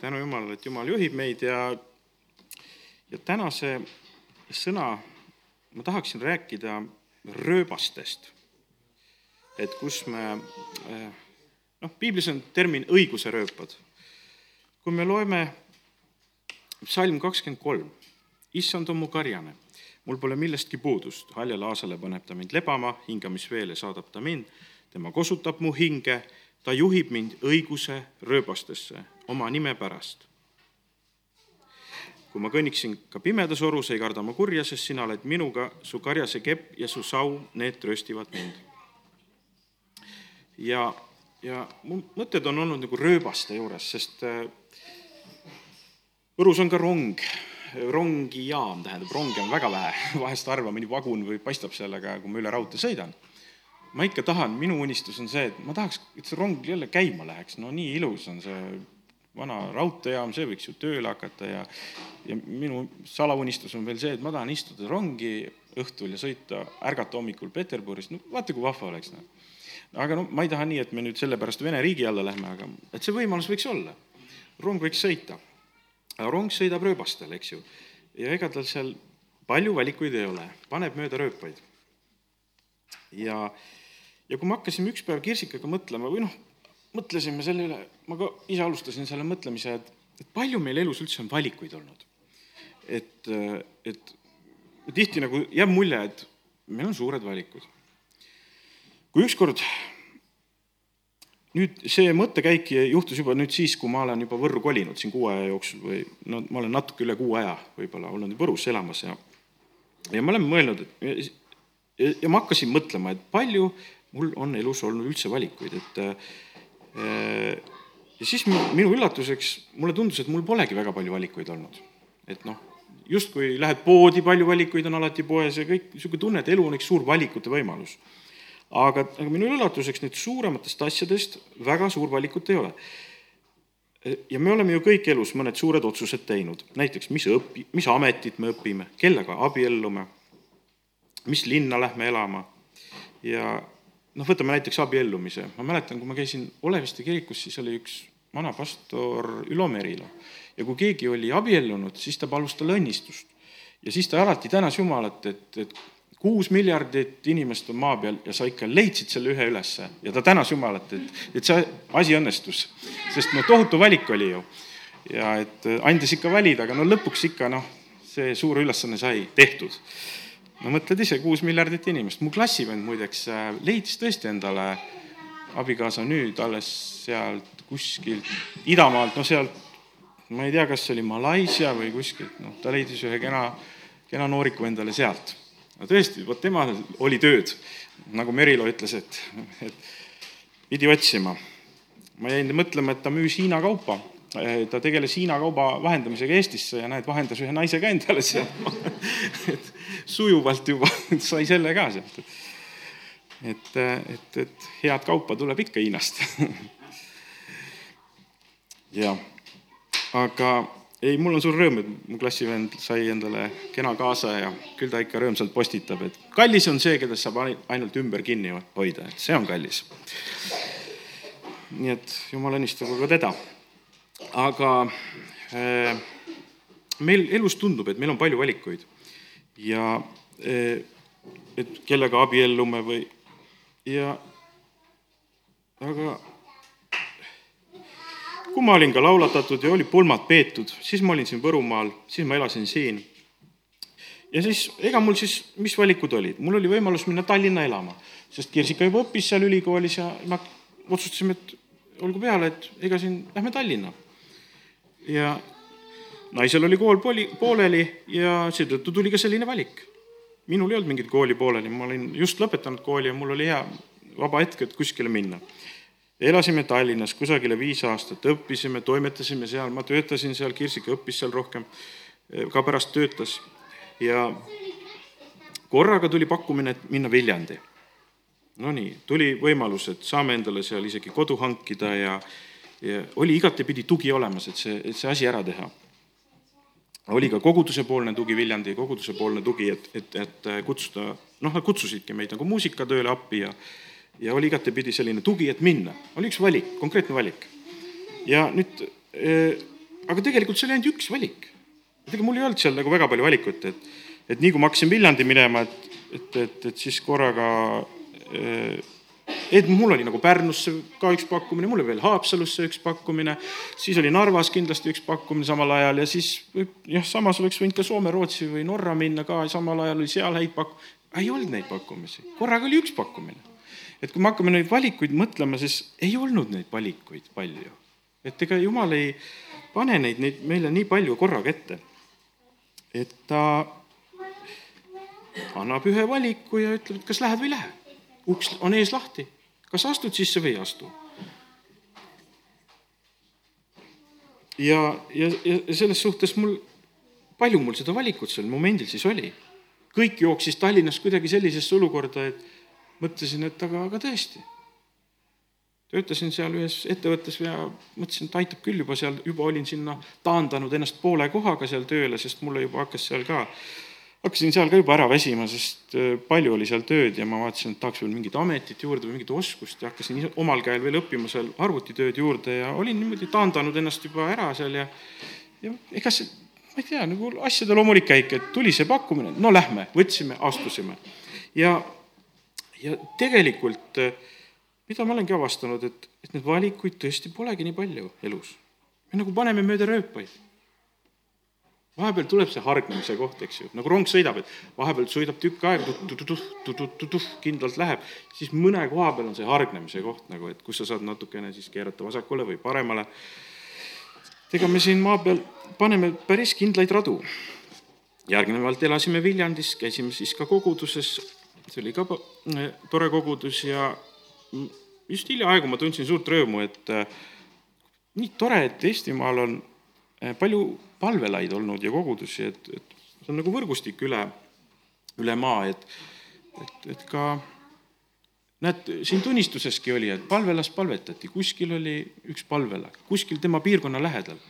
tänu Jumalale, et Jumal juhib meid ja, ja tänase sõna ma tahaksin rääkida rööbastest. et kus me, noh, piiblis on termin õiguse rööpad. kui me loeme psalm kakskümmend kolm, issand on mu karjane, mul pole millestki puudust, haljale aasale paneb ta mind lebama, hingamisveele saadab ta mind, tema kosutab mu hinge, ta juhib mind õiguse rööbastesse oma nime pärast. kui ma kõnniksin ka pimedas orus, ei karda ma kurja, sest sina oled minuga, su karjase kepp ja su sau, need tröstivad mind. ja, ja mu mõtted on olnud nagu rööbaste juures, sest äh, Võrus on ka rong, rongijaam, tähendab, ronge on väga vähe, vahest harva mõni vagun või paistab seal, aga kui ma üle raudtee sõidan, ma ikka tahan, minu unistus on see, et ma tahaks, et see rong jälle käima läheks, no nii ilus on see vana raudteejaam, see võiks ju tööle hakata ja ja minu salaunistus on veel see, et ma tahan istuda rongi õhtul ja sõita, ärgata hommikul Peterburist, no vaata, kui vahva oleks, noh. aga no ma ei taha nii, et me nüüd sellepärast Vene riigi alla lähme, aga et see võimalus võiks olla. rong võiks sõita. rong sõidab rööbastel, eks ju, ja ega tal seal palju valikuid ei ole, paneb mööda rööpaid. ja, ja kui me hakkasime üks päev Kirsikaga mõtlema või noh, mõtlesime selle üle, ma ka ise alustasin selle mõtlemise, et, et palju meil elus üldse on valikuid olnud. et, et tihti nagu jääb mulje, et meil on suured valikud. kui ükskord nüüd see mõttekäik juhtus juba nüüd siis, kui ma olen juba Võrru kolinud siin kuu aja jooksul või no ma olen natuke üle kuu aja võib-olla olnud Võrus elamas ja ja ma olen mõelnud, et ja, ja ma hakkasin mõtlema, et palju mul on elus olnud üldse valikuid, et ja siis minu üllatuseks mulle tundus, et mul polegi väga palju valikuid olnud. et noh, justkui lähed poodi, palju valikuid on alati poes ja kõik, niisugune tunne, et elu on üks suur valikute võimalus. aga, aga minu üllatuseks nüüd suurematest asjadest väga suur valikut ei ole. ja me oleme ju kõik elus mõned suured otsused teinud, näiteks mis õpi-, mis ametit me õpime, kellega abiellume, mis linna lähme elama ja noh, võtame näiteks abiellumise, ma mäletan, kui ma käisin Oleviste kirikus, siis oli üks vana pastor Ülo Merilo ja kui keegi oli abiellunud, siis ta palus talle õnnistust. ja siis ta alati tänas Jumalat, et, et kuus miljardit inimest on maa peal ja sa ikka leidsid selle ühe ülesse ja ta tänas Jumalat, et, et see asi õnnestus. sest no tohutu valik oli ju. ja et andis ikka valida, aga no lõpuks ikka noh, see suur ülesanne sai tehtud no mõtled ise, kuus miljardit inimest, mu klassivend muideks äh, leidis tõesti endale abikaasa nüüd alles sealt kuskilt idamaalt, no sealt, ma ei tea, kas see oli Malaisia või kuskilt, noh, ta leidis ühe kena, kena nooriku endale sealt. no tõesti, vot temal oli tööd, nagu Merilo ütles, et, et pidi otsima. ma jäin mõtlema, et ta müüs Hiina kaupa ta tegeles Hiina kauba vahendamisega Eestisse ja näed, vahendas ühe naise ka endale sealt et sujuvalt juba sai selle ka sealt. et, et, et head kaupa tuleb ikka Hiinast jah, aga ei, mul on suur rõõm, et mu klassivend sai endale kena kaasa ja küll ta ikka rõõmsalt postitab, et kallis on see, keda saab ainult ümber kinni hoida, et see on kallis. nii et jumal õnnistagu ka teda aga äh, meil elus tundub, et meil on palju valikuid. Ja äh, et kellega abiellume või ja aga kui ma olin ka laulatatud ja oli pulmad peetud, siis ma olin siin Võrumaal, siis ma elasin siin. ja siis, ega mul siis, mis valikud olid, mul oli võimalus minna Tallinna elama, sest Kirsika juba õppis seal ülikoolis ja me otsustasime, et olgu peale, et ega siin lähme Tallinna ja naisel oli kool poli, pooleli ja seetõttu tuli ka selline valik. minul ei olnud mingit kooli pooleli, ma olin just lõpetanud kooli ja mul oli hea vaba hetk, et kuskile minna. elasime Tallinnas kusagile viis aastat, õppisime, toimetasime seal, ma töötasin seal, Kirsika õppis seal rohkem, ka pärast töötas ja korraga tuli pakkumine, et minna Viljandi. Nonii, tuli võimalus, et saame endale seal isegi kodu hankida ja ja oli igatepidi tugi olemas, et see, et see asi ära teha. oli ka kogudusepoolne tugi, Viljandi kogudusepoolne tugi, et, et, et kutsuda, noh, nad kutsusidki meid nagu muusikatööle appi ja ja oli igatepidi selline tugi, et minna, oli üks valik, konkreetne valik. ja nüüd aga tegelikult see oli ainult üks valik. et ega mul ei olnud seal nagu väga palju valikut, et, et nii kui ma hakkasin Viljandi minema, et, et, et, et siis korraga äh, et mul oli nagu Pärnusse ka üks pakkumine, mul oli veel Haapsalusse üks pakkumine, siis oli Narvas kindlasti üks pakkumine samal ajal ja siis jah, samas oleks võinud ka Soome, Rootsi või Norra minna ka, samal ajal oli seal häid pak-, ei olnud neid pakkumisi, korraga oli üks pakkumine. et kui me hakkame neid valikuid mõtlema, siis ei olnud neid valikuid palju. et ega jumal ei pane neid, neid meile nii palju korraga ette. et ta annab ühe valiku ja ütleb, et kas lähed või ei lähe uks on ees lahti, kas astud sisse või ei astu? ja, ja, ja selles suhtes mul, palju mul seda valikut sel momendil siis oli? kõik jooksis Tallinnas kuidagi sellisesse olukorda, et mõtlesin, et aga, aga tõesti. töötasin seal ühes ettevõttes ja mõtlesin, et aitab küll juba seal, juba olin sinna taandanud ennast poole kohaga seal tööle, sest mulle juba hakkas seal ka hakkasin seal ka juba ära väsima, sest äh, palju oli seal tööd ja ma vaatasin, et tahaks veel mingit ametit juurde või mingit oskust ja hakkasin omal käel veel õppima seal arvutitööd juurde ja olin niimoodi taandanud ennast juba ära seal ja ja ega see, ma ei tea, nagu asjade loomulik käik, et tuli see pakkumine, no lähme, võtsime, astusime. ja, ja tegelikult, äh, mida ma olengi avastanud, et, et neid valikuid tõesti polegi nii palju elus. me nagu paneme mööda rööpaid vahepeal tuleb see hargnemise koht, eks ju, nagu rong sõidab, et vahepeal sõidab tükk aega, kindlalt läheb, siis mõne koha peal on see hargnemise koht nagu, et kus sa saad natukene siis keerata vasakule või paremale. ega me siin maa peal paneme päris kindlaid radu. järgnevalt elasime Viljandis, käisime siis ka koguduses, see oli ka tore kogudus ja just hiljaaegu ma tundsin suurt rõõmu, et äh, nii tore, et Eestimaal on palju palvelaid olnud ja kogudusi, et, et see on nagu võrgustik üle, üle maa, et, et, et ka näed, siin tunnistuseski oli, et palvelas palvetati, kuskil oli üks palvela, kuskil tema piirkonna lähedal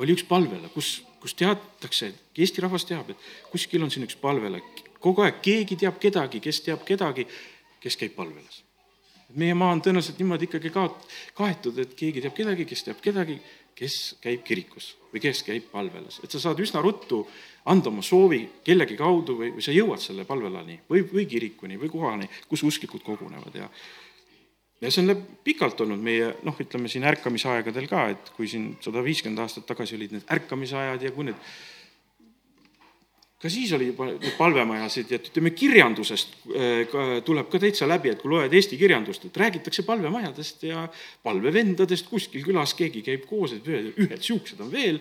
oli üks palvela, kus, kus teatakse, Eesti rahvas teab, et kuskil on siin üks palvela, kogu aeg keegi teab kedagi, kes teab kedagi, kes käib palvelas. meie maa on tõenäoliselt niimoodi ikkagi ka kaetud, et keegi teab kedagi, kes teab kedagi, kes käib kirikus või kes käib palvelas, et sa saad üsna ruttu anda oma soovi kellegi kaudu või, või sa jõuad selle palvelani või, või kirikuni või kohani, kus usklikud kogunevad ja ja see on pikalt olnud meie noh, ütleme siin ärkamisaegadel ka, et kui siin sada viiskümmend aastat tagasi olid need ärkamisajad ja kui need ka siis oli palvemajasid, et ütleme, kirjandusest äh, tuleb ka täitsa läbi, et kui loed Eesti kirjandust, et räägitakse palvemajadest ja palvevendadest, kuskil külas keegi käib koos, et ühed niisugused on veel,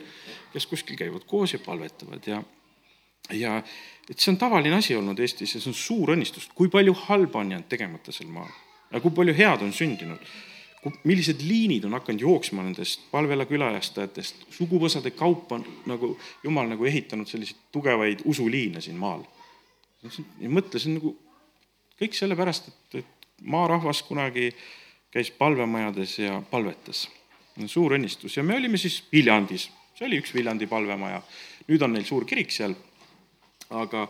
kes kuskil käivad koos ja palvetavad ja ja et see on tavaline asi olnud Eestis ja see on suur õnnistus, kui palju halba on jäänud tegemata sel maal ja kui palju head on sündinud millised liinid on hakanud jooksma nendest palvela külastajatest, suguvõsade kaupa on nagu jumal nagu ehitanud selliseid tugevaid usuliine siin maal. ja mõtlesin nagu kõik sellepärast, et, et maarahvas kunagi käis palvemajades ja palvetas. suur õnnistus ja me olime siis Viljandis, see oli üks Viljandi palvemaja. nüüd on neil suur kirik seal, aga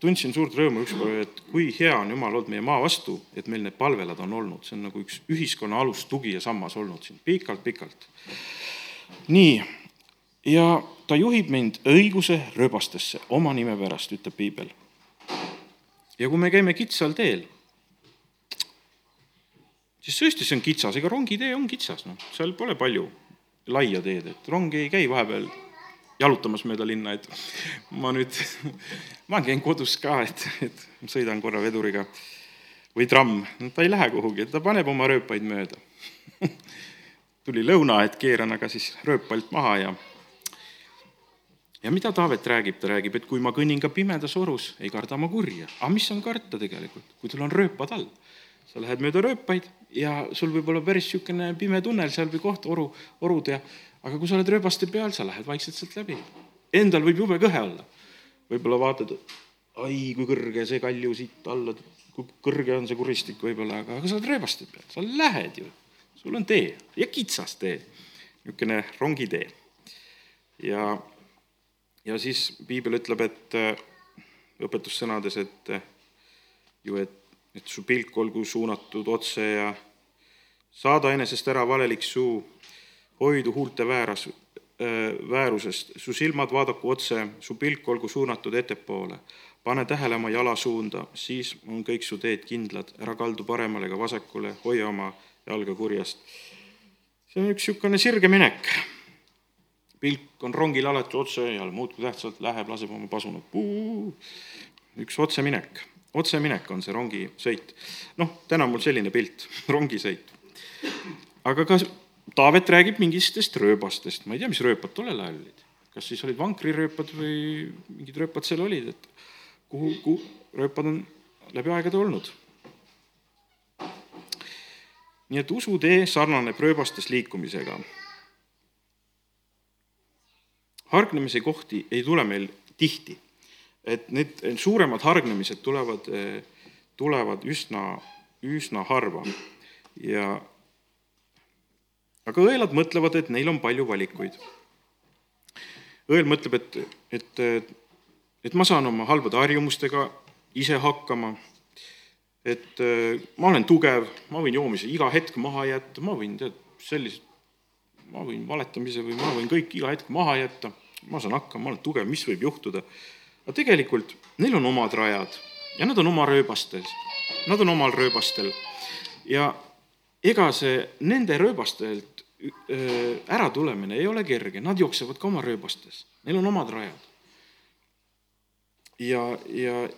tundsin suurt rõõmu ükspäev, et kui hea on Jumal olnud meie maa vastu, et meil need palvelad on olnud, see on nagu üks ühiskonna alus, tugi ja sammas olnud siin. Pikalt-pikalt. nii, ja ta juhib mind õiguse rööbastesse oma nime pärast, ütleb piibel. ja kui me käime kitsal teel, siis tõesti, see on kitsas, ega rongitee on kitsas, noh, seal pole palju laia teed, et rong ei käi vahepeal jalutamas mööda linna, et ma nüüd, ma käin kodus ka, et, et sõidan korra veduriga või tramm, ta ei lähe kuhugi, ta paneb oma rööpaid mööda tuli lõuna, et keeran aga siis rööpalt maha ja ja mida Taavet räägib, ta räägib, et kui ma kõnnin ka pimedas orus, ei karda ma kurja. aga mis on karta tegelikult, kui sul on rööpad all? sa lähed mööda rööpaid ja sul võib olla päris niisugune pime tunnel seal või koht, oru, orud ja aga kui sa oled rööbaste peal, sa lähed vaikselt sealt läbi. Endal võib jube kõhe olla. võib-olla vaatad, ai, kui kõrge see kalju siit alla, kui kõrge on see kuristik võib-olla, aga, aga sa oled rööbaste peal, sa lähed ju. sul on tee ja kitsas tee, niisugune rongitee. ja, ja siis piibel ütleb, et äh, õpetussõnades, et äh, ju, et, et su pilk olgu suunatud otse ja saada enesest ära valelik suu hoidu huulte vääras, väärusest, su silmad vaadaku otse, su pilk olgu suunatud ettepoole. pane tähele oma jalasuunda, siis on kõik su teed kindlad, ära kaldu paremale ega vasakule, hoia oma jalga kurjast. see on üks niisugune sirge minek. pilk on rongil alati otse ja muudkui tähtsalt läheb, laseb oma pasunad, üks otseminek, otseminek on see rongisõit. noh, täna on mul selline pilt, rongisõit. aga ka Taavet räägib mingitest rööbastest, ma ei tea, mis rööpad tollel ajal olid. kas siis olid vankrirööpad või mingid rööpad seal olid, et kuhu, kuhu rööpad on läbi aegade olnud. nii et usutee sarnaneb rööbastes liikumisega. hargnemise kohti ei tule meil tihti, et need suuremad hargnemised tulevad, tulevad üsna, üsna harva ja aga õelad mõtlevad, et neil on palju valikuid. õel mõtleb, et, et, et ma saan oma halbade harjumustega ise hakkama, et ma olen tugev, ma võin joomise iga hetk maha jätta, ma võin tead, sellised, ma võin valetamise või ma võin kõik iga hetk maha jätta, ma saan hakkama, ma olen tugev, mis võib juhtuda. aga tegelikult neil on omad rajad ja nad on oma rööbastes, nad on omal rööbastel ja ega see nende rööbastelt äratulemine ei ole kerge, nad jooksevad ka oma rööbastes, neil on omad rajad. ja, ja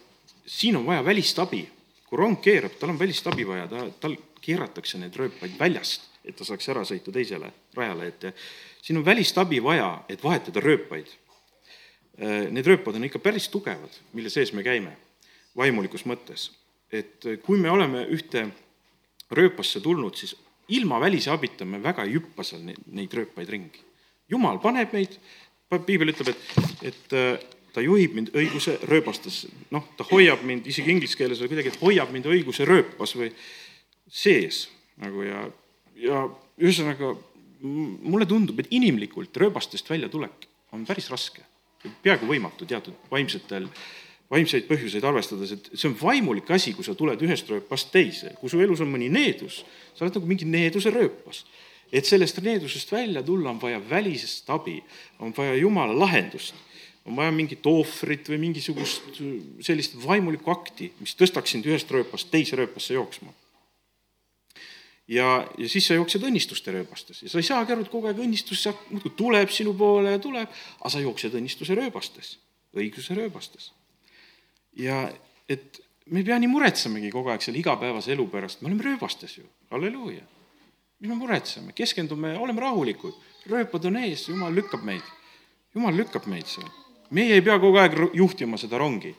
siin on vaja välist abi. kui rong keerab, tal on välist abi vaja, ta, tal keeratakse need rööpaid väljast, et ta saaks ära sõita teisele rajale, et siin on välist abi vaja, et vahetada rööpaid. Need rööpad on ikka päris tugevad, mille sees me käime, vaimulikus mõttes. et kui me oleme ühte rööpasse tulnud, siis ilma välise abita me väga ei hüppa seal neid, rööpaid ringi. jumal paneb meid, piibel ütleb, et, et äh, ta juhib mind õiguse rööbastesse, noh, ta hoiab mind, isegi inglise keeles või kuidagi, et hoiab mind õiguse rööpas või sees nagu ja, ja ühesõnaga mulle tundub, et inimlikult rööbastest väljatulek on päris raske, peaaegu võimatu teatud vaimsetel äh, vaimseid põhjuseid arvestades, et see on vaimulik asi, kui sa tuled ühest rööpast teise, kui su elus on mõni needus, sa oled nagu mingi needuse rööpas. et sellest needusest välja tulla, on vaja välisest abi, on vaja jumala lahendust, on vaja mingit ohvrit või mingisugust sellist vaimulikku akti, mis tõstaks sind ühest rööpast teise rööpasse jooksma. ja, ja siis sa jooksed õnnistuste rööbastes ja sa ei saagi aru, et kogu aeg õnnistus muudkui tuleb sinu poole ja tuleb, aga sa jooksed õnnistuse rööbastes, õigluse rööbastes ja et me ei pea nii muretsemegi kogu aeg selle igapäevase elu pärast, me oleme rööbastes ju, halleluuja. mis me muretseme, keskendume, oleme rahulikud, rööpad on ees, jumal lükkab meid, jumal lükkab meid seal. meie ei pea kogu aeg juhtima seda rongi,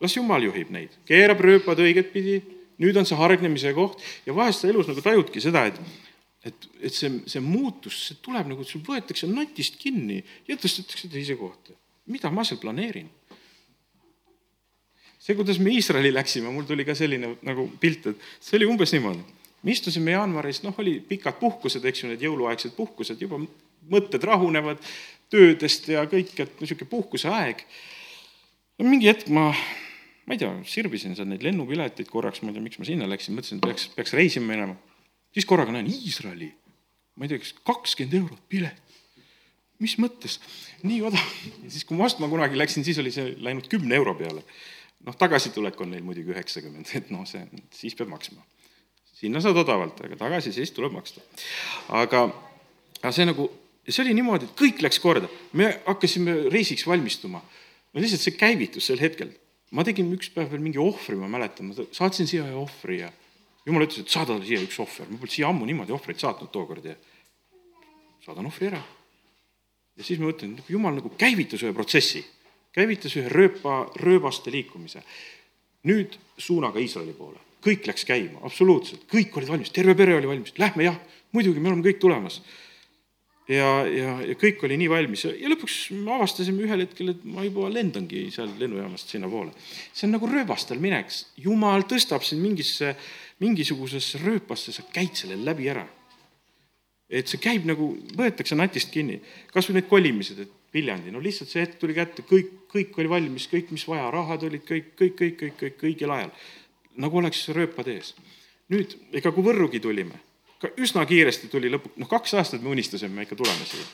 las jumal juhib neid, keerab rööpad õiget pidi, nüüd on see hargnemise koht. Ja vahest sa elus nagu tajudki seda, et et, et see, see muutus, see tuleb nagu, sul võetakse natist kinni ja tõstetakse teise kohta. mida ma seal planeerin? See, kuidas me Iisraeli läksime, mul tuli ka selline nagu pilt, et see oli umbes niimoodi. me istusime jaanuaris, noh, oli pikad puhkused, eks ju, need jõuluaegsed puhkused, juba mõtted rahunevad töödest ja kõik, et niisugune puhkuse aeg. no mingi hetk ma, ma ei tea, sirvisin seal neid lennupileteid korraks, ma ei tea, miks ma sinna läksin, mõtlesin, et peaks, peaks reisima minema. siis korraga näen Iisraeli, ma ei tea, kas kakskümmend eurot pilet mis mõttes, nii odav. siis, kui ma ostma kunagi läksin, siis oli see läinud kümne euro peale noh, tagasitulek on neil muidugi üheksakümmend, et noh, see, siis peab maksma. sinna saad odavalt, aga tagasi siis tuleb maksta. aga, aga see nagu, see oli niimoodi, et kõik läks korda, me hakkasime reisiks valmistuma. no lihtsalt see käivitus sel hetkel. ma tegin üks päev veel mingi ohvri, ma mäletan, ma saatsin siia ühe ohvri ja jumal ütles, et saada siia üks ohver, ma polnud siia ammu niimoodi ohvreid saatnud tookord ja saadan ohvri ära. ja siis ma mõtlen, jumal nagu käivitas ühe protsessi käivitas ühe rööpa, rööbaste liikumise. nüüd suunaga Iisraeli poole, kõik läks käima, absoluutselt, kõik olid valmis, terve pere oli valmis, lähme jah, muidugi, me oleme kõik tulemas. ja, ja, ja kõik oli nii valmis. Ja, lõpuks me avastasime ühel hetkel, et ma juba lendangi seal lennujaamast sinnapoole. see on nagu rööbastel minek, jumal tõstab sind mingisse, mingisugusesse rööpasse, sa käid selle läbi ära. Et see käib nagu, võetakse natist kinni, kas või need kolimised, et Viljandi, no lihtsalt see hetk tuli kätte, kõik, kõik oli valmis, kõik, mis vaja, rahad olid kõik, kõik, kõik, kõik, kõik õigel ajal. nagu oleks rööpad ees. nüüd, ega kui Võrrugi tulime, ka üsna kiiresti tuli lõpuks, noh, kaks aastat me unistasime, me ikka tuleme siia.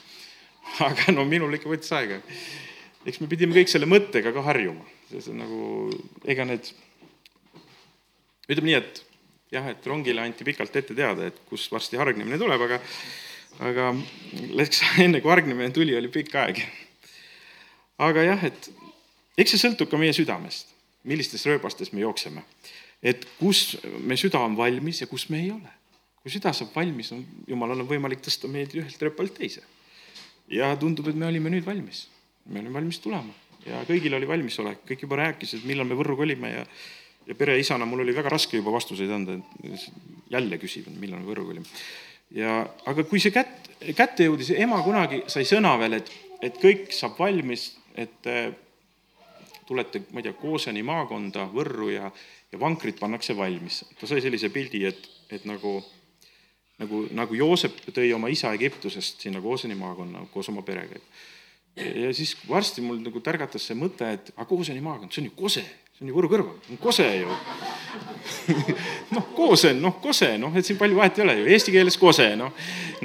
aga no minul ikka võttis aega. eks me pidime kõik selle mõttega ka harjuma, see on nagu, ega need, ütleme nii, et jah, et rongile anti pikalt ette teada, et kus varsti hargnemine tuleb, aga, aga läks enne, kui hargnemine tuli, oli pikk aeg. aga jah, et eks see sõltub ka meie südamest, millistes rööbastes me jookseme. et kus me süda on valmis ja kus me ei ole. kui süda saab valmis, on jumalal on võimalik tõsta meid ühelt rööpalt teise. ja tundub, et me olime nüüd valmis, me olime valmis tulema ja kõigil oli valmisolek, kõik juba rääkisid, millal me Võrru kolime ja ja pereisana mul oli väga raske juba vastuseid anda, et jälle küsivad, millal me Võrru olime. Ja, aga kui see kätt, kätte jõudis, ema kunagi sai sõna veel, et, et kõik saab valmis, et äh, tulete, ma ei tea, Kooseni maakonda, Võrru ja, ja vankrid pannakse valmis. ta sai sellise pildi, et, et nagu, nagu, nagu Joosep tõi oma isa Egiptusest sinna Kooseni maakonna koos oma perega. ja siis varsti mul nagu tärgatas see mõte, et aga Kooseni maakond, see on ju kose see on ju Võru kõrval, kose ju noh, koosen, noh, kose, noh, et siin palju vahet ei ole ju, eesti keeles kose, noh.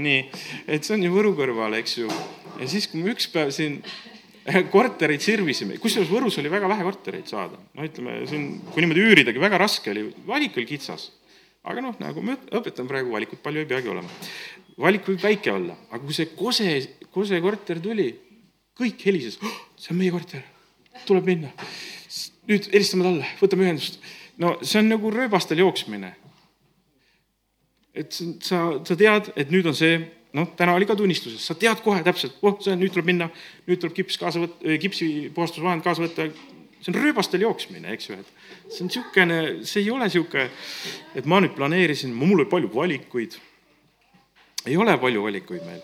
nii, et see on ju Võru kõrval, eks ju. ja siis, kui me üks päev siin kortereid sirvisime, kusjuures Võrus oli väga vähe kortereid saada, no ütleme, siin, kui niimoodi üüridagi, väga raske oli, valik oli kitsas. aga noh, nagu ma õpetan praegu, valikut palju ei peagi olema. valik võib väike olla, aga kui see Kose, Kose korter tuli, kõik helises oh,, see on meie korter, tuleb minna nüüd helistame talle, võtame ühendust. no see on nagu rööbastel jooksmine. et sa, sa tead, et nüüd on see, noh, täna oli ka tunnistuses, sa tead kohe täpselt, oh, see on, nüüd tuleb minna, nüüd tuleb kips kaasa võtta, kipsipuhastusvahend kaasa võtta. see on rööbastel jooksmine, eks ju, et see on niisugune, see ei ole niisugune, et ma nüüd planeerisin, mul oli palju valikuid. ei ole palju valikuid meil.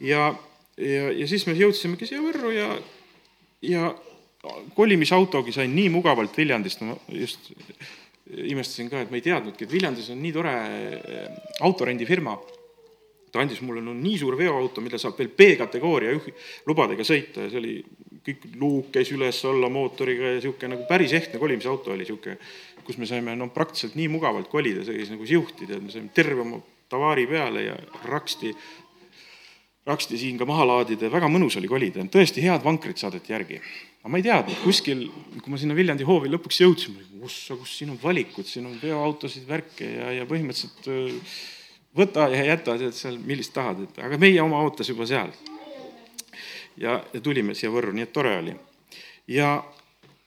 ja, ja, ja siis me jõudsimegi siia Võrru ja, ja kolimisautogi sain nii mugavalt Viljandist, ma just imestasin ka, et ma ei teadnudki, et Viljandis on nii tore eh, autorendifirma. ta andis mulle no nii suure veoauto, mida saab veel B-kategooria lubadega sõita ja see oli, kõik luuk käis üles-alla mootoriga ja niisugune nagu päris ehtne kolimisauto oli niisugune, kus me saime noh, praktiliselt nii mugavalt kolida, see käis nagu siuhti, tead, me saime terve oma tavaari peale ja raksti, raksti siin ka maha laadida ja väga mõnus oli kolida, tõesti head vankrid saadeti järgi aga ma ei teadnud, kuskil, kui ma sinna Viljandi hoovi lõpuks jõudsin, ossa, kus siin on valikud, siin on veoautosid, värke ja, ja põhimõtteliselt võta ja jäta, tead seal, millist tahad, et aga meie oma ootas juba seal. ja, ja tulime siia Võrru, nii et tore oli. ja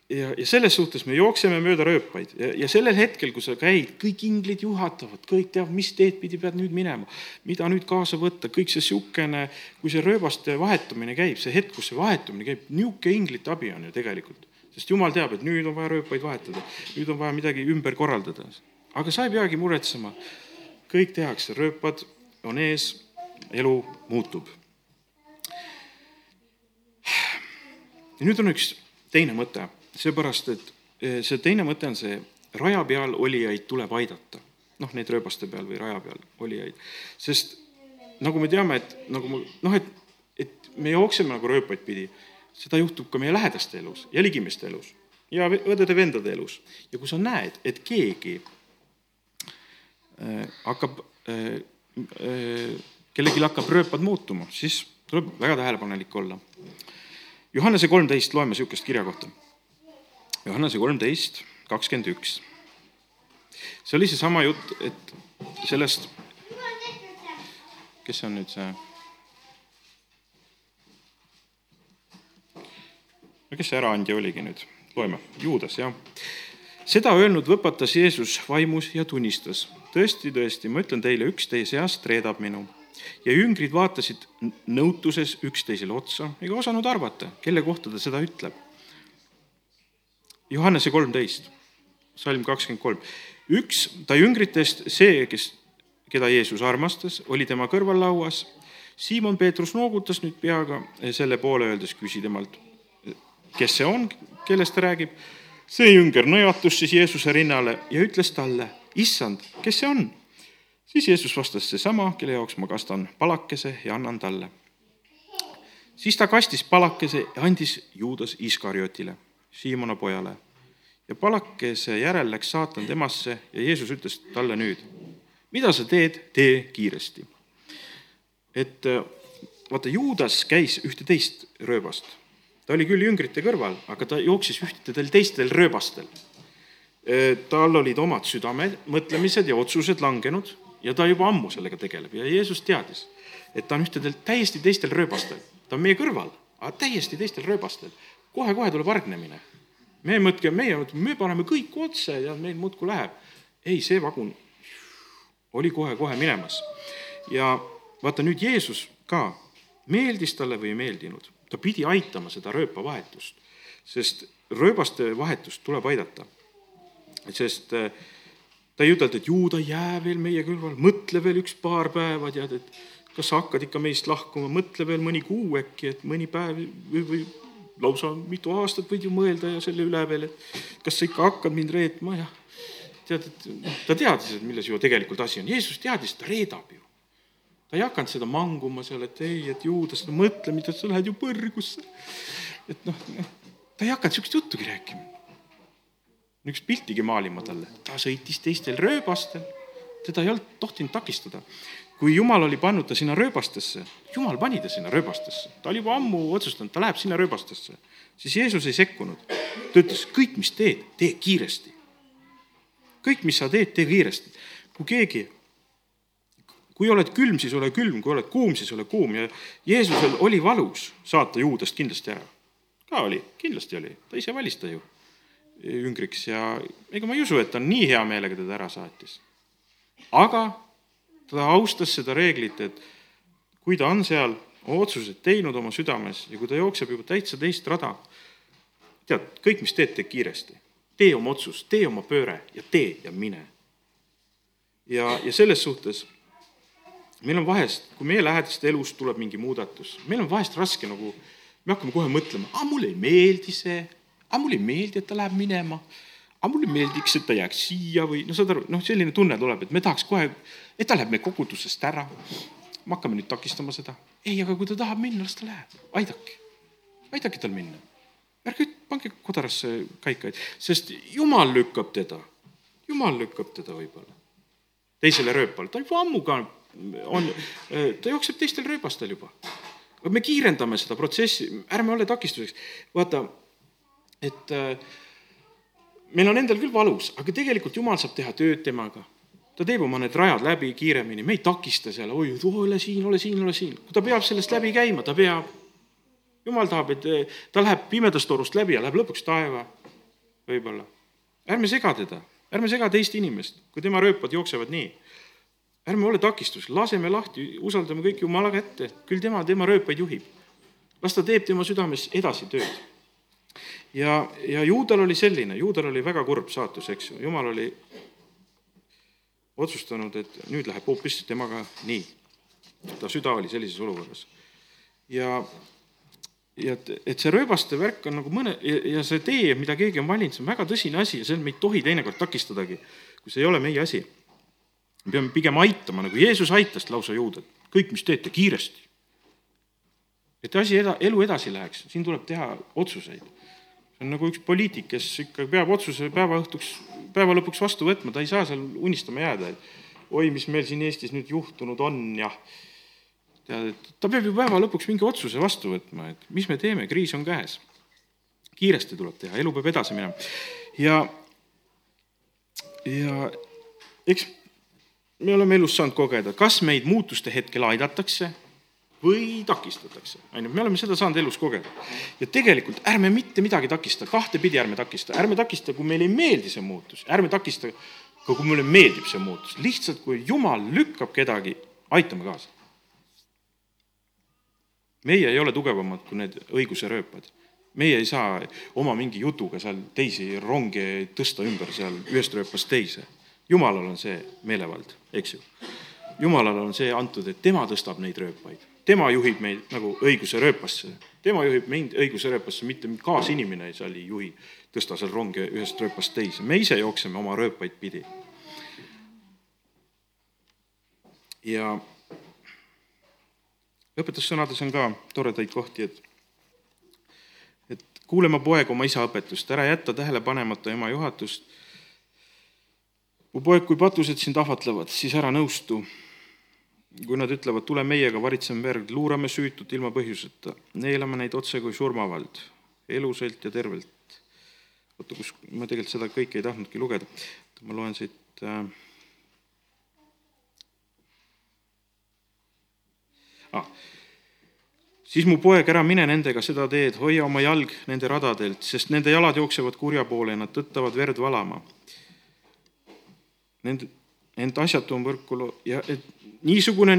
ja, ja selles suhtes me jookseme mööda rööpaid ja, ja sellel hetkel, kui sa käid, kõik inglid juhatavad, kõik teavad, mis teed pidi pead nüüd minema, mida nüüd kaasa võtta, kõik see niisugune, kui see rööbaste vahetumine käib, see hetk, kus see vahetumine käib, niisugune inglite abi on ju tegelikult. sest jumal teab, et nüüd on vaja rööpaid vahetada, nüüd on vaja midagi ümber korraldada. aga sa ei peagi muretsema, kõik tehakse, rööpad on ees, elu muutub. ja nüüd on üks teine mõte seepärast, et eh, see teine mõte on see, raja peal olijaid tuleb aidata. noh, neid rööbaste peal või raja peal olijaid, sest nagu me teame, et nagu ma, noh, et, et me jookseme nagu rööpaid pidi, seda juhtub ka meie lähedaste elus ja ligimeste elus ja õdede-vendade elus. ja kui sa näed, et keegi äh, hakkab äh,, äh, kellelgi hakkab rööpad muutuma, siis tuleb väga tähelepanelik olla. Johannese kolmteist loeme niisugust kirja kohta Johannese kolmteist, kakskümmend üks. see oli seesama jutt, et sellest, kes on nüüd see? no kes see äraandja oligi nüüd, loeme, Juudas, jah. seda öelnud võpatas Jeesus vaimus ja tunnistas. tõesti, tõesti, ma ütlen teile, üks teie seast reedab minu ja jüngrid vaatasid nõutuses üksteisele otsa ega osanud arvata, kelle kohta ta seda ütleb Johannese kolmteist, salm kakskümmend kolm. üks ta jüngritest, see, kes, keda Jeesus armastas, oli tema kõrval lauas. Siimon Peetrus noogutas nüüd peaga selle poole, öeldes, küsi temalt, kes see on, kellest ta räägib. see jünger nõjatus siis Jeesuse rinnale ja ütles talle, issand, kes see on? siis Jeesus vastas seesama, kelle jaoks ma kastan palakese ja annan talle. siis ta kastis palakese ja andis Juudas Iskariotile Siimona pojale. ja palakese järel läks saatan temasse ja Jeesus ütles talle nüüd, mida sa teed, tee kiiresti. et äh, vaata, Juudas käis ühte teist rööbast. ta oli küll jüngrite kõrval, aga ta jooksis ühtedel teistel rööbastel. Äh, tal olid omad südamemõtlemised ja otsused langenud ja ta juba ammu sellega tegeleb ja Jeesus teadis, et ta on ühtedel täiesti teistel rööbastel. ta on meie kõrval, aga täiesti teistel rööbastel. Kohe-kohe tuleb hargnemine. me mõtleme, meie mõtleme, me paneme kõik otse ja meil muudkui läheb. ei, see vagun oli kohe-kohe minemas. ja vaata nüüd Jeesus ka, meeldis talle või ei meeldinud, ta pidi aitama seda rööpavahetust, sest rööbaste vahetust tuleb aidata. sest äh, ta ei ütelnud, et ju ta jää veel meie kõrval, mõtle veel üks paar päeva, tead, et kas sa hakkad ikka meist lahkuma, mõtle veel mõni kuu äkki, et mõni päev või, või lausa mitu aastat võid ju mõelda ja selle üle veel, et kas sa ikka hakkad mind reetma ja tead, et noh, ta teadis, et milles ju tegelikult asi on, Jeesus teadis, ta reedab ju. ta ei hakanud seda manguma seal, et ei, et juudas, no mõtle, mida sa lähed ju põrgusse. et noh, ta ei hakanud niisugust juttugi rääkima. niisugust piltigi maalima talle, ta sõitis teistel rööbastel, teda ei olnud tohtinud takistada. Kui Jumal oli pannud ta sinna rööbastesse, Jumal pani ta sinna rööbastesse, ta oli juba ammu otsustanud, ta läheb sinna rööbastesse, siis Jeesus ei sekkunud. ta ütles, kõik, mis teed, tee kiiresti kõik, mis sa teed, tee kiiresti. kui keegi, kui oled külm, siis ole külm, kui oled kuum, siis ole kuum ja Jeesusel oli valus saata juudest kindlasti ära. ka oli, kindlasti oli, ta ise valis ta ju jüngriks ja ega ma ei usu, et ta nii hea meelega teda ära saatis. aga ta austas seda reeglit, et kui ta on seal otsused teinud oma südames ja kui ta jookseb juba täitsa teist rada, tead, kõik, mis teed, tee kiiresti. Tee oma otsus, tee oma pööre ja tee ja mine. ja, ja selles suhtes meil on vahest, kui meie lähedaste elus tuleb mingi muudatus, meil on vahest raske nagu, me hakkame kohe mõtlema, aa, mulle ei meeldi see, aa, mulle ei meeldi, et ta läheb minema, aa, mulle meeldiks, et ta jääks siia või noh, saad aru, noh, selline tunne tuleb, et me tahaks kohe, et ta läheb meie kogudusest ära. me hakkame nüüd takistama seda. ei, aga kui ta tahab minna, las ta läheb, aidake, aidake tal minna ärge pange kodarasse kaikaid, sest jumal lükkab teda, jumal lükkab teda võib-olla teisele rööpale, ta juba ammu ka on, ta jookseb teistel rööbastel juba. aga me kiirendame seda protsessi, ärme ole takistuseks. vaata, et äh, meil on endal küll valus, aga tegelikult jumal saab teha tööd temaga. ta teeb oma need rajad läbi kiiremini, me ei takista seal, oi, ole siin, ole siin, ole siin. kui ta peab sellest läbi käima, ta peab jumal tahab, et eh, ta läheb pimedast torust läbi ja läheb lõpuks taeva, võib-olla. ärme sega teda, ärme sega teist inimest, kui tema rööpad jooksevad nii. ärme ole takistus, laseme lahti, usaldame kõik Jumala kätte, küll tema, tema rööpaid juhib. las ta teeb tema südames edasi tööd. Ja, ja juudal oli selline, juudal oli väga kurb saatus, eks ju, jumal oli otsustanud, et nüüd läheb hoopis temaga nii. ta süda oli sellises olukorras. ja ja et, et see rööbaste värk on nagu mõne ja, ja see tee, mida keegi on valinud, see on väga tõsine asi ja see me ei tohi teinekord takistadagi, kui see ei ole meie asi. me peame pigem aitama, nagu Jeesus aitas lausa juudat, kõik, mis teete, kiiresti. et asi eda-, elu edasi läheks, siin tuleb teha otsuseid. See on nagu üks poliitik, kes ikka peab otsuse päeva õhtuks, päeva lõpuks vastu võtma, ta ei saa seal unistama jääda, et oi, mis meil siin Eestis nüüd juhtunud on ja tead, et ta peab ju päeva lõpuks mingi otsuse vastu võtma, et mis me teeme, kriis on käes. kiiresti tuleb teha, elu peab edasi minema. ja, ja eks me oleme elus saanud kogeda, kas meid muutuste hetkel aidatakse või takistatakse, on ju, me oleme seda saanud elus kogeda. ja tegelikult ärme mitte midagi takista, kahtepidi ärme takista, ärme takista, kui meile ei meeldi see muutus, ärme takista ka kui meile meeldib see muutus, lihtsalt kui Jumal lükkab kedagi, aitame kaasa meie ei ole tugevamad kui need õiguse rööpad. meie ei saa oma mingi jutuga seal teisi ronge tõsta ümber seal ühest rööpast teise. jumalal on see meelevald, eks ju. jumalale on see antud, et tema tõstab neid rööpaid, tema juhib meid nagu õiguse rööpasse, tema juhib mind õiguse rööpasse, mitte kaasinimene ei juhi, tõsta seal ronge ühest rööpast teise, me ise jookseme oma rööpaid pidi. ja õpetussõnades on ka toredaid kohti, et et kuule, ma poeg, oma isa õpetust, ära jäta tähele panemata ema juhatust. mu poeg, kui patused sind ahvatlevad, siis ära nõustu. Kui nad ütlevad, tule meiega, varitseme verd, luurame süütut ilma põhjuseta, neelame neid otse kui surmavald, elusalt ja tervelt. oota, kus, ma tegelikult seda kõike ei tahtnudki lugeda, ma loen siit äh, ah siis mu poeg, ära mine nendega seda teed, hoia oma jalg nende radadelt, sest nende jalad jooksevad kurja poole ja nad tõttavad verd valama. Nende, ent asjatu on võrku ja et niisugune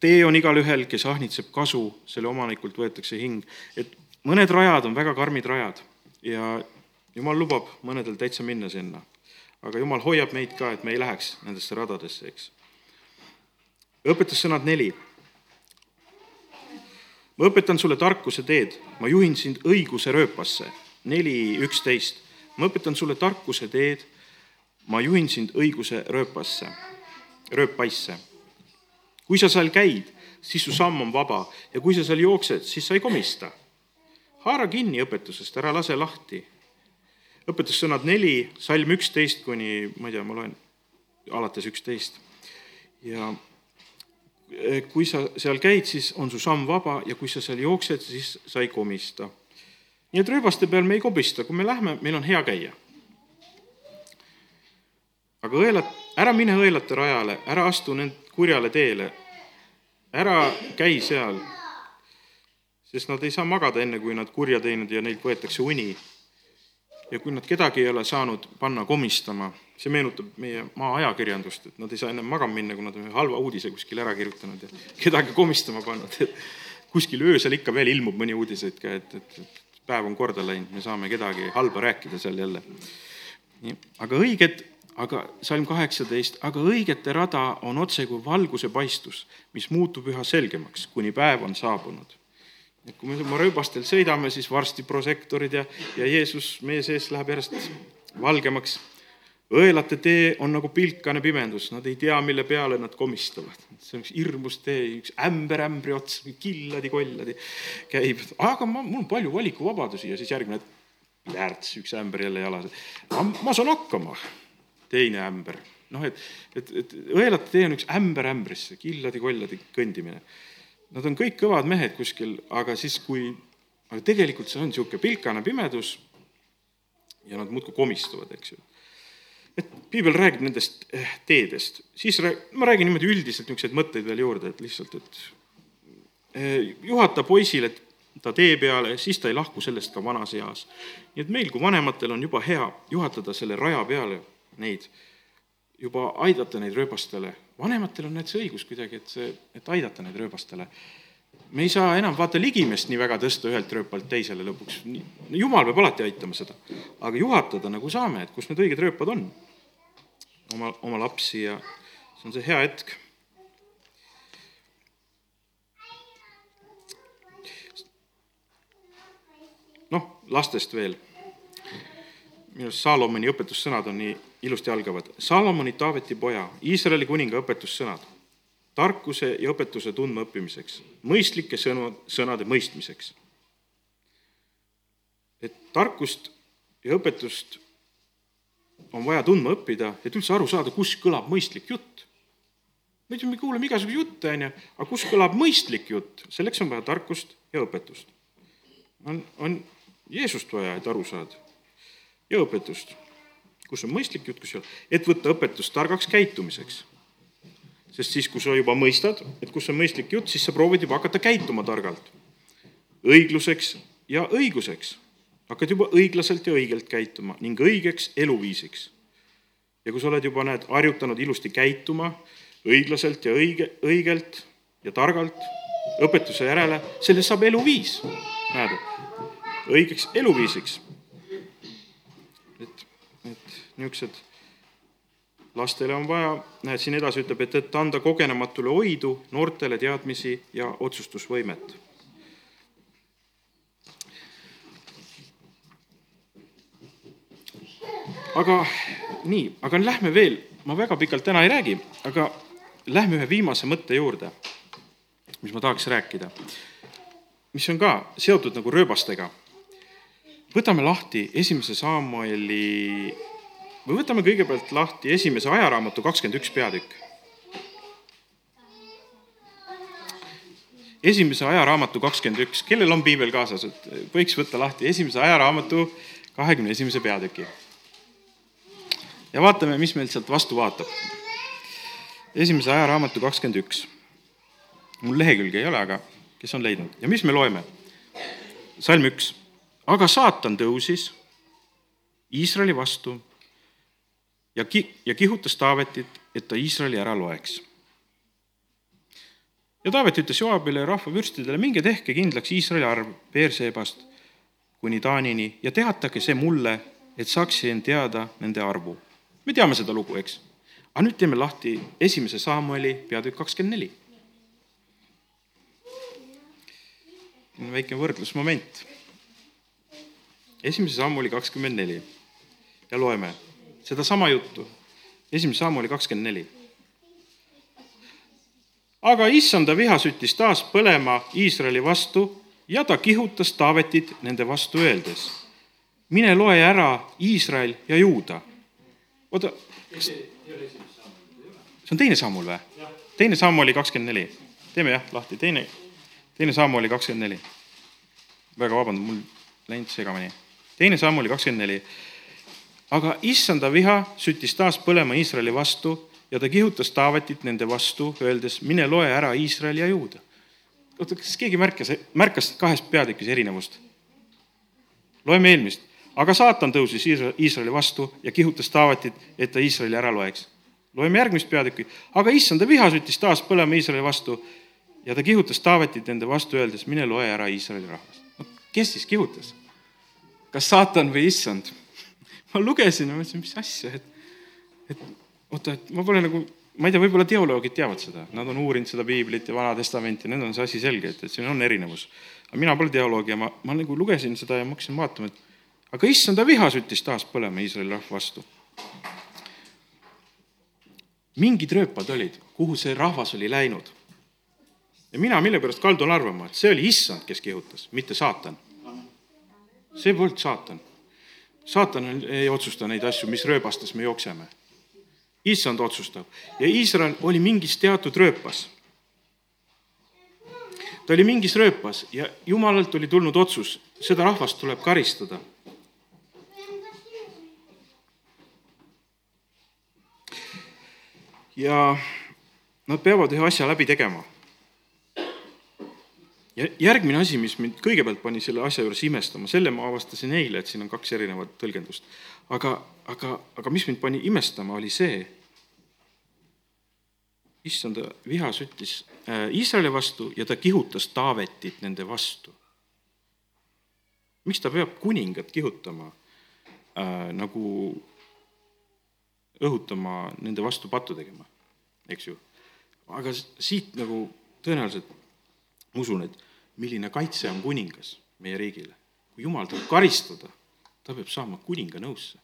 tee on igalühel, kes ahnitseb kasu, selle omanikult võetakse hing. et mõned rajad on väga karmid rajad ja jumal lubab mõnedel täitsa minna sinna. aga jumal hoiab meid ka, et me ei läheks nendesse radadesse, eks. õpetussõnad neli ma õpetan sulle tarkuse teed, ma juhin sind õiguse rööpasse. neli üksteist. ma õpetan sulle tarkuse teed, ma juhin sind õiguse rööpasse, rööpaisse. kui sa seal käid, siis su samm on vaba ja kui sa seal jooksed, siis sa ei komista. haara kinni õpetusest, ära lase lahti. õpetussõnad neli, salm üksteist kuni, ma ei tea, ma loen alates üksteist ja Eh, kui sa seal käid, siis on su samm vaba ja kui sa seal jooksed, siis sa ei komista. nii et rööbaste peal me ei kobista, kui me lähme, meil on hea käia. Aga õelat, ära mine õelate rajale, ära astu nend kurjale teele, ära käi seal, sest nad ei saa magada, enne kui nad kurja teinud ja neilt võetakse uni. ja kui nad kedagi ei ole saanud panna komistama see meenutab meie maa ajakirjandust, et nad ei saa ennem magama minna, kui nad on ühe halva uudise kuskil ära kirjutanud ja kedagi komistama pannud, et kuskil öösel ikka veel ilmub mõni uudis, et ka, et, et, et päev on korda läinud, me saame kedagi halba rääkida seal jälle. aga õiged, aga salm kaheksateist, aga õigete rada on otse kui valguse paistus, mis muutub üha selgemaks, kuni päev on saabunud. Et kui me oma rööbastel sõidame, siis varsti prožektorid ja, ja Jeesus meie sees läheb järjest valgemaks. Õelate tee on nagu pilkane pimendus, nad ei tea, mille peale nad komistavad. see on üks hirmus tee, üks ämber ämbri ots, killadi-kolladi käib, aga ma, mul on palju valikuvabadusi. Ja siis järgmine lärts, üks ämber jälle jalas. ma saan hakkama, teine ämber. noh, et, et, et õelate tee on üks ämber ämbrisse, killadi-kolladi kõndimine. Nad on kõik kõvad mehed kuskil, aga siis, kui, aga tegelikult see on niisugune pilkane pimedus ja nad muudkui komistuvad, eks ju et piibel räägib nendest eh, teedest, siis rää-, ma räägin niimoodi üldiselt niisuguseid mõtteid veel juurde, et lihtsalt, et eh, juhata poisile ta tee peale, siis ta ei lahku sellest ka vanas eas. nii et meil kui vanematel on juba hea juhatada selle raja peale neid, juba aidata neid rööbastele. vanematel on näed see õigus kuidagi, et see, et aidata neid rööbastele. me ei saa enam vaata ligimest nii väga tõsta ühelt rööpalt teisele lõpuks, jumal peab alati aitama seda. aga juhatada nagu saame, et kus need õiged rööpad on oma, oma lapsi ja see on see hea hetk. noh, lastest veel. minu arust Saalomoni õpetussõnad on nii ilusti algavad. Saalomoni Taaveti poja, Iisraeli kuninga õpetussõnad tarkuse ja õpetuse tundmaõppimiseks, mõistlike sõnu, sõnade mõistmiseks. et tarkust ja õpetust on vaja tundma õppida, et üldse aru saada, kus kõlab mõistlik jutt. muidu me kuuleme igasugu jutte, on ju, aga kus kõlab mõistlik jutt, selleks on vaja tarkust ja õpetust. on, on Jeesust vaja, et aru saada. ja õpetust. Kus on mõistlik jutt, kus ei ole, et võtta õpetust targaks käitumiseks. sest siis, kui sa juba mõistad, et kus on mõistlik jutt, siis sa proovid juba hakata käituma targalt. õigluseks ja õiguseks hakkad juba õiglaselt ja õigelt käituma ning õigeks eluviisiks. ja kui sa oled juba, näed, harjutanud ilusti käituma õiglaselt ja õige, õigelt ja targalt õpetuse järele, sellest saab eluviis, näed, õigeks eluviisiks. et, niisugused lastele on vaja, näed, siin edasi ütleb, et, et anda kogenematule oidu, noortele teadmisi ja otsustusvõimet aga nii, aga lähme veel, ma väga pikalt täna ei räägi, aga lähme ühe viimase mõtte juurde, mis ma tahaks rääkida. mis on ka seotud nagu rööbastega. võtame lahti esimese Samueli me võtame kõigepealt lahti esimese ajaraamatu kakskümmend üks peatükk. esimese ajaraamatu kakskümmend üks, kellel on piibel kaasas, et võiks võtta lahti esimese ajaraamatu kahekümne esimese peatüki. ja vaatame, mis meilt sealt vastu vaatab. esimese ajaraamatu kakskümmend üks. mul lehekülge ei ole, aga kes on leidnud ja mis me loeme? salm üks, aga saatan tõusis Iisraeli vastu ja ki-, ja kihutas Taavetit, et ta Iisraeli ära loeks. ja Taavet ütles Joabile ja rahvavürstidele, minge tehke kindlaks Iisraeli arv Beershebast kuni Taanini ja teatage see mulle, et saaksin teada nende arvu. me teame seda lugu, eks? aga nüüd teeme lahti esimese Samueli peatükk kakskümmend neli. väike võrdlusmoment. esimese Samueli kakskümmend neli ja loeme sedasama juttu. esimene samm oli kakskümmend neli. aga issanda viha süttis taas põlema Iisraeli vastu ja ta kihutas Taavetit nende vastu öeldes, mine loe ära Iisrael ja Juuda. oota, kas see on teine sammul või? teine samm oli kakskümmend neli. teeme jah lahti, teine, teine samm oli kakskümmend neli. väga vabandan, mul läinud segamini. teine samm oli kakskümmend neli aga issanda viha süttis taas põlema Iisraeli vastu ja ta kihutas Taavetit nende vastu, öeldes, mine loe ära Iisrael ja Juuda. oota, kas keegi märkas, märkas kahes peatükis erinevust? loeme eelmist. aga saatan tõusis Iisraeli vastu ja kihutas Taavetit, et ta Iisraeli ära loeks. loeme järgmist peatükki. aga issanda viha süttis taas põlema Iisraeli vastu ja ta kihutas Taavetit nende vastu, öeldes, mine loe ära Iisraeli rahvas. no kes siis kihutas? kas saatan või issand? Ma lugesin ja mõtlesin, mis asja, et, et oota, et ma pole nagu, ma ei tea, võib-olla teoloogid teavad seda, nad on uurinud seda piiblit ja Vana Testamenti, nendel on see asi selge, et, et siin on erinevus. aga mina pole teoloog ja ma, ma nagu lugesin seda ja ma hakkasin vaatama, et aga issanda viha süttis taas põlema Iisraeli rahva vastu. mingid rööpad olid, kuhu see rahvas oli läinud. ja mina millepärast kaldun arvama, et see oli issand, kes kihutas, mitte saatan. see polnud saatan saatan ei otsusta neid asju, mis rööbastes me jookseme. issand otsustab ja Iisrael oli mingis teatud rööpas. ta oli mingis rööpas ja jumalalt oli tulnud otsus, seda rahvast tuleb karistada. ja nad peavad ühe asja läbi tegema ja järgmine asi, mis mind kõigepealt pani selle asja juures imestama, selle ma avastasin eile, et siin on kaks erinevat tõlgendust. aga, aga, aga mis mind pani imestama, oli see, issanda viha süttis äh, Iisraeli vastu ja ta kihutas Taavetit nende vastu. miks ta peab kuningat kihutama äh,, nagu õhutama nende vastu pattu tegema, eks ju. aga siit nagu tõenäoliselt ma usun, et milline kaitse on kuningas meie riigile. kui jumal tahab karistada, ta peab saama kuninga nõusse.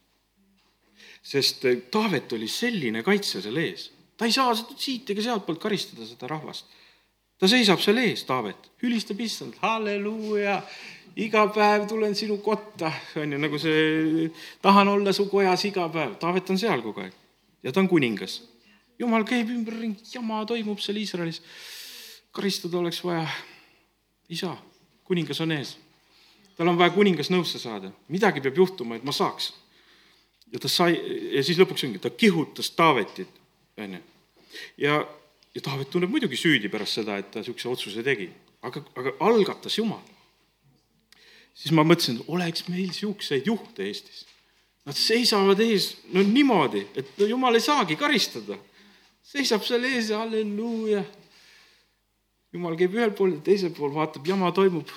sest eh, Taavet oli selline kaitse seal ees, ta ei saa siit ega sealtpoolt karistada seda rahvast. ta seisab seal ees, Taavet, ülistab issand, halleluuja, iga päev tulen sinu kotta, on ju, nagu see, tahan olla su kojas iga päev, Taavet on seal kogu aeg ja ta on kuningas. jumal käib ümberringi, jama toimub seal Iisraelis. karistada oleks vaja isa, kuningas on ees. tal on vaja kuningas nõusse saada, midagi peab juhtuma, et ma saaks. ja ta sai, ja siis lõpuks ongi, ta kihutas Taavetit, on ju. ja, ja Taavet tunneb muidugi süüdi pärast seda, et ta niisuguse otsuse tegi, aga, aga algatas Jumal. siis ma mõtlesin, oleks meil niisuguseid juhte Eestis. Nad seisavad ees, no niimoodi, et no Jumal ei saagi karistada. seisab seal ees ja halleluuja jumal käib ühel pool ja teisel pool, vaatab, jama toimub,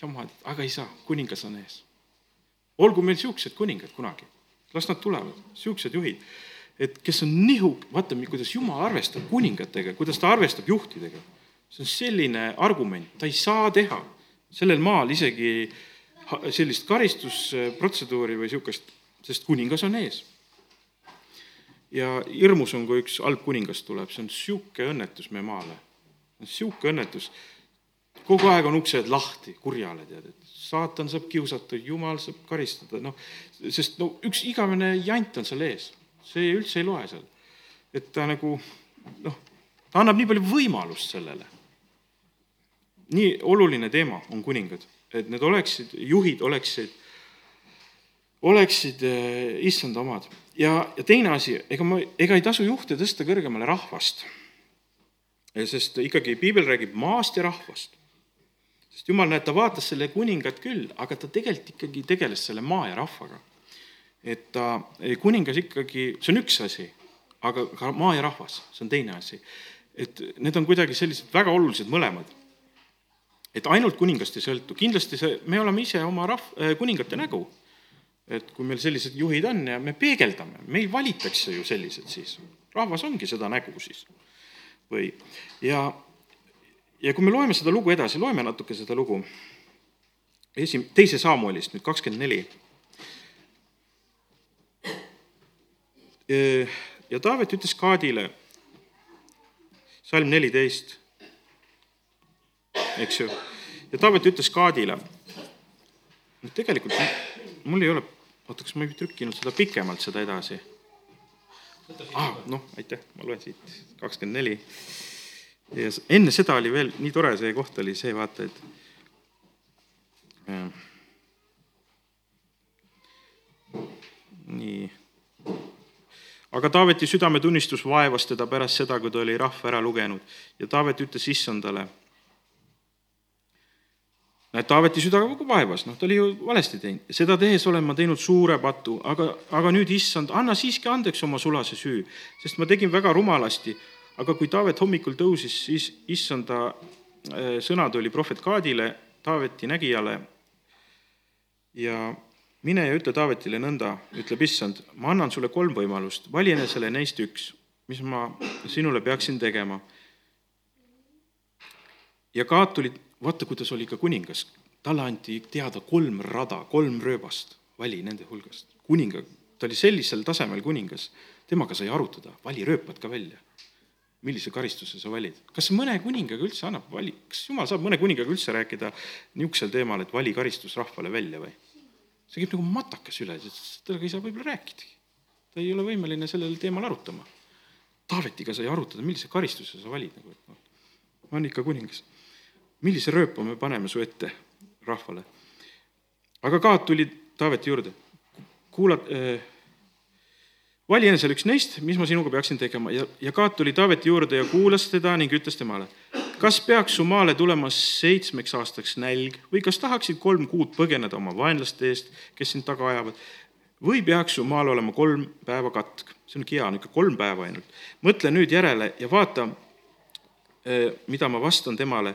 jama, aga ei saa, kuningas on ees. olgu meil niisugused kuningad kunagi, las nad tulevad, niisugused juhid, et kes on nihu, vaata, kuidas jumal arvestab kuningatega, kuidas ta arvestab juhtidega. see on selline argument, ta ei saa teha sellel maal isegi sellist karistusprotseduuri või niisugust, sest kuningas on ees. ja hirmus on, kui üks halb kuningas tuleb, see on niisugune õnnetus meie maale niisugune õnnetus. kogu aeg on uksed lahti kurjale, tead, et saatan saab kiusatud, jumal saab karistada, noh, sest no üks igavene jant on seal ees, see üldse ei loe seal. et ta nagu noh, ta annab nii palju võimalust sellele. nii oluline teema on kuningad, et need oleksid, juhid oleksid, oleksid äh, issanda omad. ja, ja teine asi, ega ma, ega ei tasu juhte tõsta kõrgemale rahvast. Sest ikkagi piibel räägib maast ja rahvast sest jumal, näed, ta vaatas selle kuningat küll, aga ta tegelikult ikkagi tegeles selle maa ja rahvaga. et ta, kuningas ikkagi, see on üks asi, aga ka maa ja rahvas, see on teine asi. et need on kuidagi sellised väga olulised mõlemad. et ainult kuningast ei sõltu, kindlasti see, me oleme ise oma rahv-, äh, kuningate nägu. et kui meil sellised juhid on ja me peegeldame, meil valitakse ju sellised siis, rahvas ongi seda nägu siis. Või, ja ja kui me loeme seda lugu edasi, loeme natuke seda lugu esim-, teise Samuelist nüüd kakskümmend neli. ja Taavet ütles Kaadile, salm neliteist, eks ju, ja Taavet ütles Kaadile, tegelikult mul ei ole, oota, kas ma ei trükkinud seda pikemalt, seda edasi? Ah, noh, aitäh, ma loen siit kakskümmend neli ja enne seda oli veel nii tore, see koht oli see, vaata, et äh, nii. aga Taaveti südametunnistus vaevas teda pärast seda, kui ta oli rahva ära lugenud ja Taavet ütles issandale. Näed, Taaveti süda ka vaevas, noh, ta oli ju valesti teinud, seda tehes olen ma teinud suure patu, aga, aga nüüd issand, anna siiski andeks oma sulase süü, sest ma tegin väga rumalasti. Aga kui Taavet hommikul tõusis, siis issanda äh, sõnad oli prohvet Kaadile, Taaveti nägijale. Ja mine ja ütle Taavetile nõnda, ütleb issand, ma annan sulle kolm võimalust, vali enesele neist üks, mis ma sinule peaksin tegema. ja Kaat tuli, vaata, kuidas oli ka kuningas, talle anti teada kolm rada, kolm rööbast, vali nende hulgast. kuninga, ta oli sellisel tasemel kuningas, temaga sai arutada, vali rööpad ka välja millise karistuse sa valid. kas mõne kuningaga üldse annab vali, kas jumal saab mõne kuningaga üldse rääkida niisugusel teemal, et vali karistus rahvale välja või? see käib nagu matakas üle, temaga ei saa võib-olla rääkidagi. ta ei ole võimeline sellel teemal arutama. Taavetiga sai arutada, millise karistuse sa valid nagu, et noh, olen ikka kuningas. Millise rööpa me paneme su ette rahvale? aga Kaat tuli Taaveti juurde, kuula- äh,, vali enesele üks neist, mis ma sinuga peaksin tegema. Ja, ja Kaat tuli Taaveti juurde ja kuulas teda ning ütles temale, kas peaks su maale tulema seitsmeks aastaks nälg või kas tahaksid kolm kuud põgeneda oma vaenlaste eest, kes sind taga ajavad, või peaks su maal olema kolm päeva katk, see on hea, niisugune kolm päeva ainult. mõtle nüüd järele ja vaata, eh, mida ma vastan temale,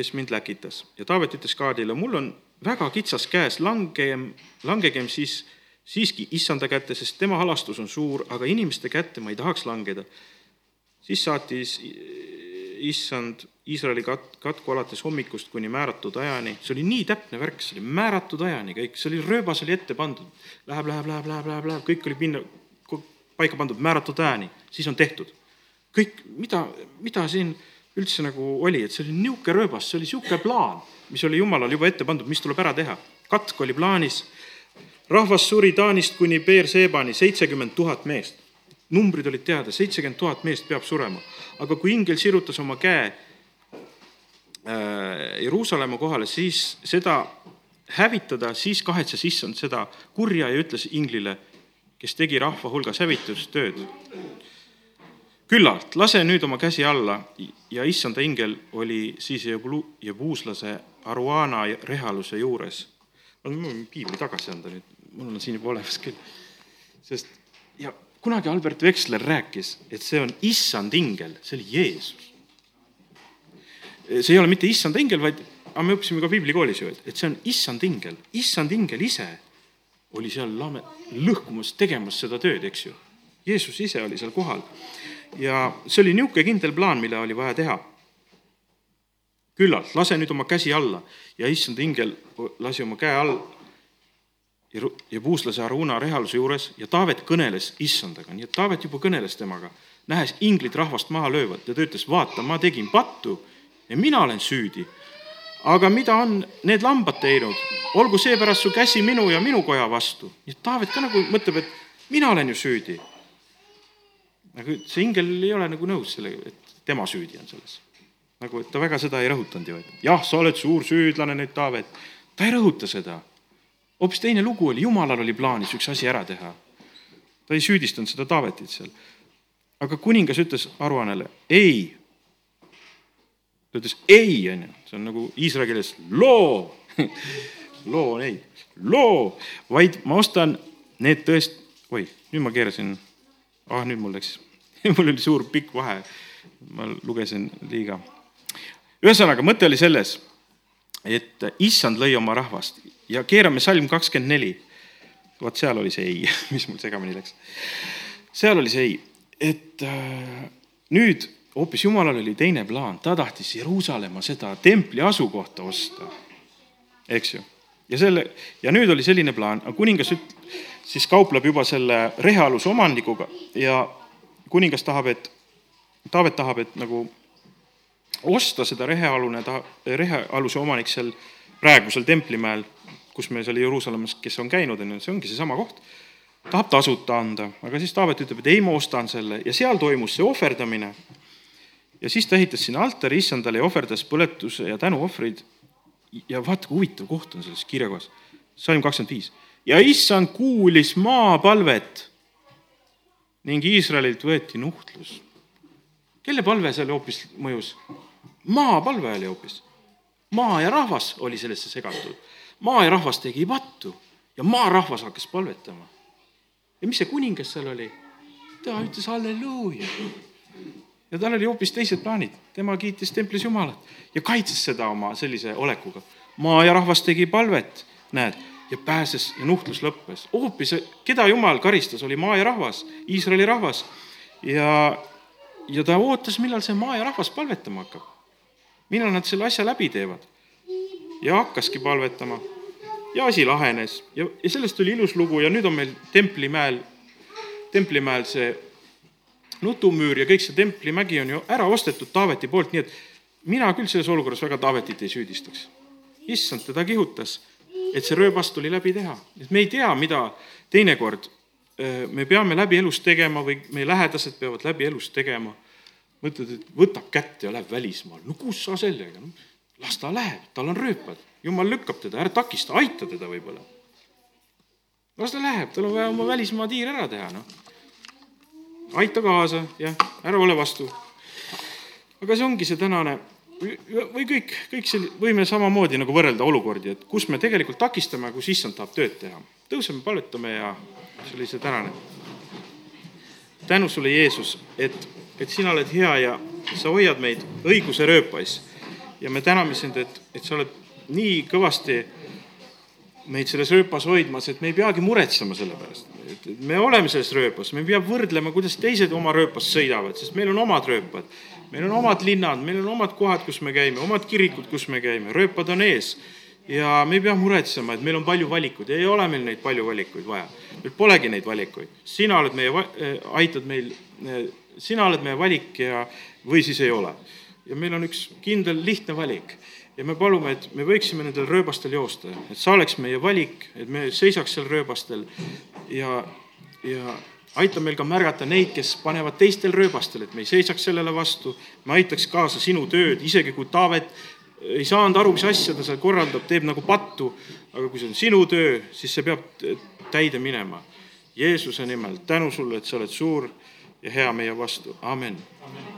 kes mind läkitas. ja Taavet ütles Kaadile, mul on väga kitsas käes, langegem, langegem siis siiski issanda kätte, sest tema halastus on suur, aga inimeste kätte ma ei tahaks langeda. siis saatis issand Iisraeli kat-, katku alates hommikust kuni määratud ajani, see oli nii täpne värk, see oli määratud ajani kõik, see oli, rööbas oli ette pandud. Läheb, läheb, läheb, läheb, läheb, läheb, kõik oli pinna, paika pandud määratud ajani, siis on tehtud. kõik, mida, mida siin üldse nagu oli, et see oli niisugune rööbas, see oli niisugune plaan, mis oli jumalal juba ette pandud, mis tuleb ära teha. katk oli plaanis rahvas suri Taanist kuni Beershebani, seitsekümmend tuhat meest. numbrid olid teada, seitsekümmend tuhat meest peab surema. aga kui ingel sirutas oma käe äh, Jeruusalemma kohale, siis seda hävitada, siis kahetses issand seda kurja ja ütles inglile, kes tegi rahva hulgas hävitustööd. Küllalt, lase nüüd oma käsi alla ja issanda ingel oli siis jebuuslase Aruana rehaluse juures. ma võin piibli tagasi anda nüüd mul on siin juba olemas küll. sest ja kunagi Albert Veksler rääkis, et see on issand ingel, see oli Jeesus. see ei ole mitte issand ingel, vaid, aga me õppisime ka piiblikoolis ju, et, et see on issand ingel, issand ingel ise oli seal lame, lõhkumas, tegemas seda tööd, eks ju. Jeesus ise oli seal kohal. Ja see oli niisugune kindel plaan, mille oli vaja teha. küllalt, lase nüüd oma käsi alla ja issand ingel lasi oma käe all ja puuslase Aruna rehaluse juures ja Taavet kõneles issandaga, nii et Taavet juba kõneles temaga, nähes inglid rahvast maha löövat ja ta ütles, vaata, ma tegin pattu ja mina olen süüdi. aga mida on need lambad teinud? olgu seepärast su käsi minu ja minu koja vastu. nii et Taavet ka nagu mõtleb, et mina olen ju süüdi. Aga see ingel ei ole nagu nõus sellega, et tema süüdi on selles. nagu, et ta väga seda ei rõhutanud ju, et jah, sa oled suur süüdlane nüüd, Taavet. ta ei rõhuta seda. hoopis teine lugu oli, jumalal oli plaanis üks asi ära teha. ta ei süüdistanud seda Taavetit seal. aga kuningas ütles aruannele, ei. ta ütles ei, on ju, see on nagu iisraeli keeles loo loo on ei, loo, vaid ma ostan need tõest-, oi, nüüd ma keerasin, ah nüüd mul läks mul oli suur pikk vahe, ma lugesin liiga. ühesõnaga, mõte oli selles, et issand lõi oma rahvast ja keerame salm kakskümmend neli. vot seal oli see ei, mis mul segamini läks. seal oli see ei, et äh, nüüd hoopis Jumalal oli teine plaan, ta tahtis Jeruusalemma seda templi asukohta osta, eks ju ja selle, ja nüüd oli selline plaan, kuningas üt-, siis kaupleb juba selle rehealuse omanikuga ja kuningas tahab, et, Taavet tahab, et nagu osta seda rehealune, rehealuse omanik seal praegusel templimäel, kus me seal Jeruusalemmas, kes on käinud, on ju, see ongi seesama koht, tahab tasuta anda, aga siis Taavet ütleb, et ei, ma ostan selle ja seal toimus see ohverdamine. ja siis ta ehitas sinna altari issandale ja ohverdas põletuse ja tänuohvreid ja vaata, kui huvitav koht on selles kirjakohas, salm kakskümmend viis. Ja issand kuulis maapalvet ning Iisraelilt võeti nuhtlus. kelle palve seal hoopis mõjus? maapalve oli hoopis. maa ja rahvas oli sellesse segatud. maa ja rahvas tegi pattu ja maarahvas hakkas palvetama. ja mis see kuningas seal oli? ta ütles halleluuja ja tal oli hoopis teised plaanid, tema kiitis templis Jumalat ja kaitses seda oma sellise olekuga. maa ja rahvas tegi palvet, näed, ja pääses ja nuhtlus lõppes. hoopis, keda Jumal karistas, oli maa ja rahvas, Iisraeli rahvas. ja, ja ta ootas, millal see maa ja rahvas palvetama hakkab. millal nad selle asja läbi teevad. ja hakkaski palvetama ja asi lahenes ja, ja sellest tuli ilus lugu ja nüüd on meil Templimäel, Templimäel see nutumüür ja kõik see Templimägi on ju ära ostetud Taaveti poolt, nii et mina küll selles olukorras väga Taavetit ei süüdistaks. issand teda kihutas, et see rööbas tuli läbi teha, et me ei tea, mida teinekord me peame läbi elus tegema või meie lähedased peavad läbi elus tegema. mõtled, et võtab kätte ja läheb välismaale, no kus sa sellega, no las ta läheb, tal on rööpad, jumal lükkab teda, ära takista, aita teda võib-olla. las ta läheb, tal on vaja oma välismaa tiir ära teha, noh. Aita kaasa, jah, ära ole vastu. aga see ongi see tänane või kõik, kõik see, võime samamoodi nagu võrrelda olukordi, et kus me tegelikult takistame, kus issand tahab tööd teha. tõuseme, palvetame ja see oli see tänane. tänu sulle, Jeesus, et, et sina oled hea ja sa hoiad meid õiguse rööpais. ja me täname sind, et, et sa oled nii kõvasti meid selles rööpas hoidmas, et me ei peagi muretsema selle pärast et me oleme selles rööpas, me ei pea võrdlema, kuidas teised oma rööpas sõidavad, sest meil on omad rööpad. Meil on omad linnad, meil on omad kohad, kus me käime, omad kirikud, kus me käime, rööpad on ees. ja me ei pea muretsema, et meil on palju valikuid, ei ole meil neid palju valikuid vaja. meil polegi neid valikuid, sina oled meie, äh, aitad meil, äh, sina oled meie valik ja, või siis ei ole. ja meil on üks kindel lihtne valik ja me palume, et me võiksime nendel rööbastel joosta, et sa oleks meie valik, et me seisaks seal rööbastel ja, ja aita meil ka märgata neid, kes panevad teistel rööbastel, et me ei seisaks sellele vastu, me aitaks kaasa sinu tööd, isegi kui Taavet ei saanud aru, mis asja ta seal korraldab, teeb nagu pattu, aga kui see on sinu töö, siis see peab täide minema. Jeesuse nimel tänu sulle, et sa oled suur ja hea meie vastu, amen, amen..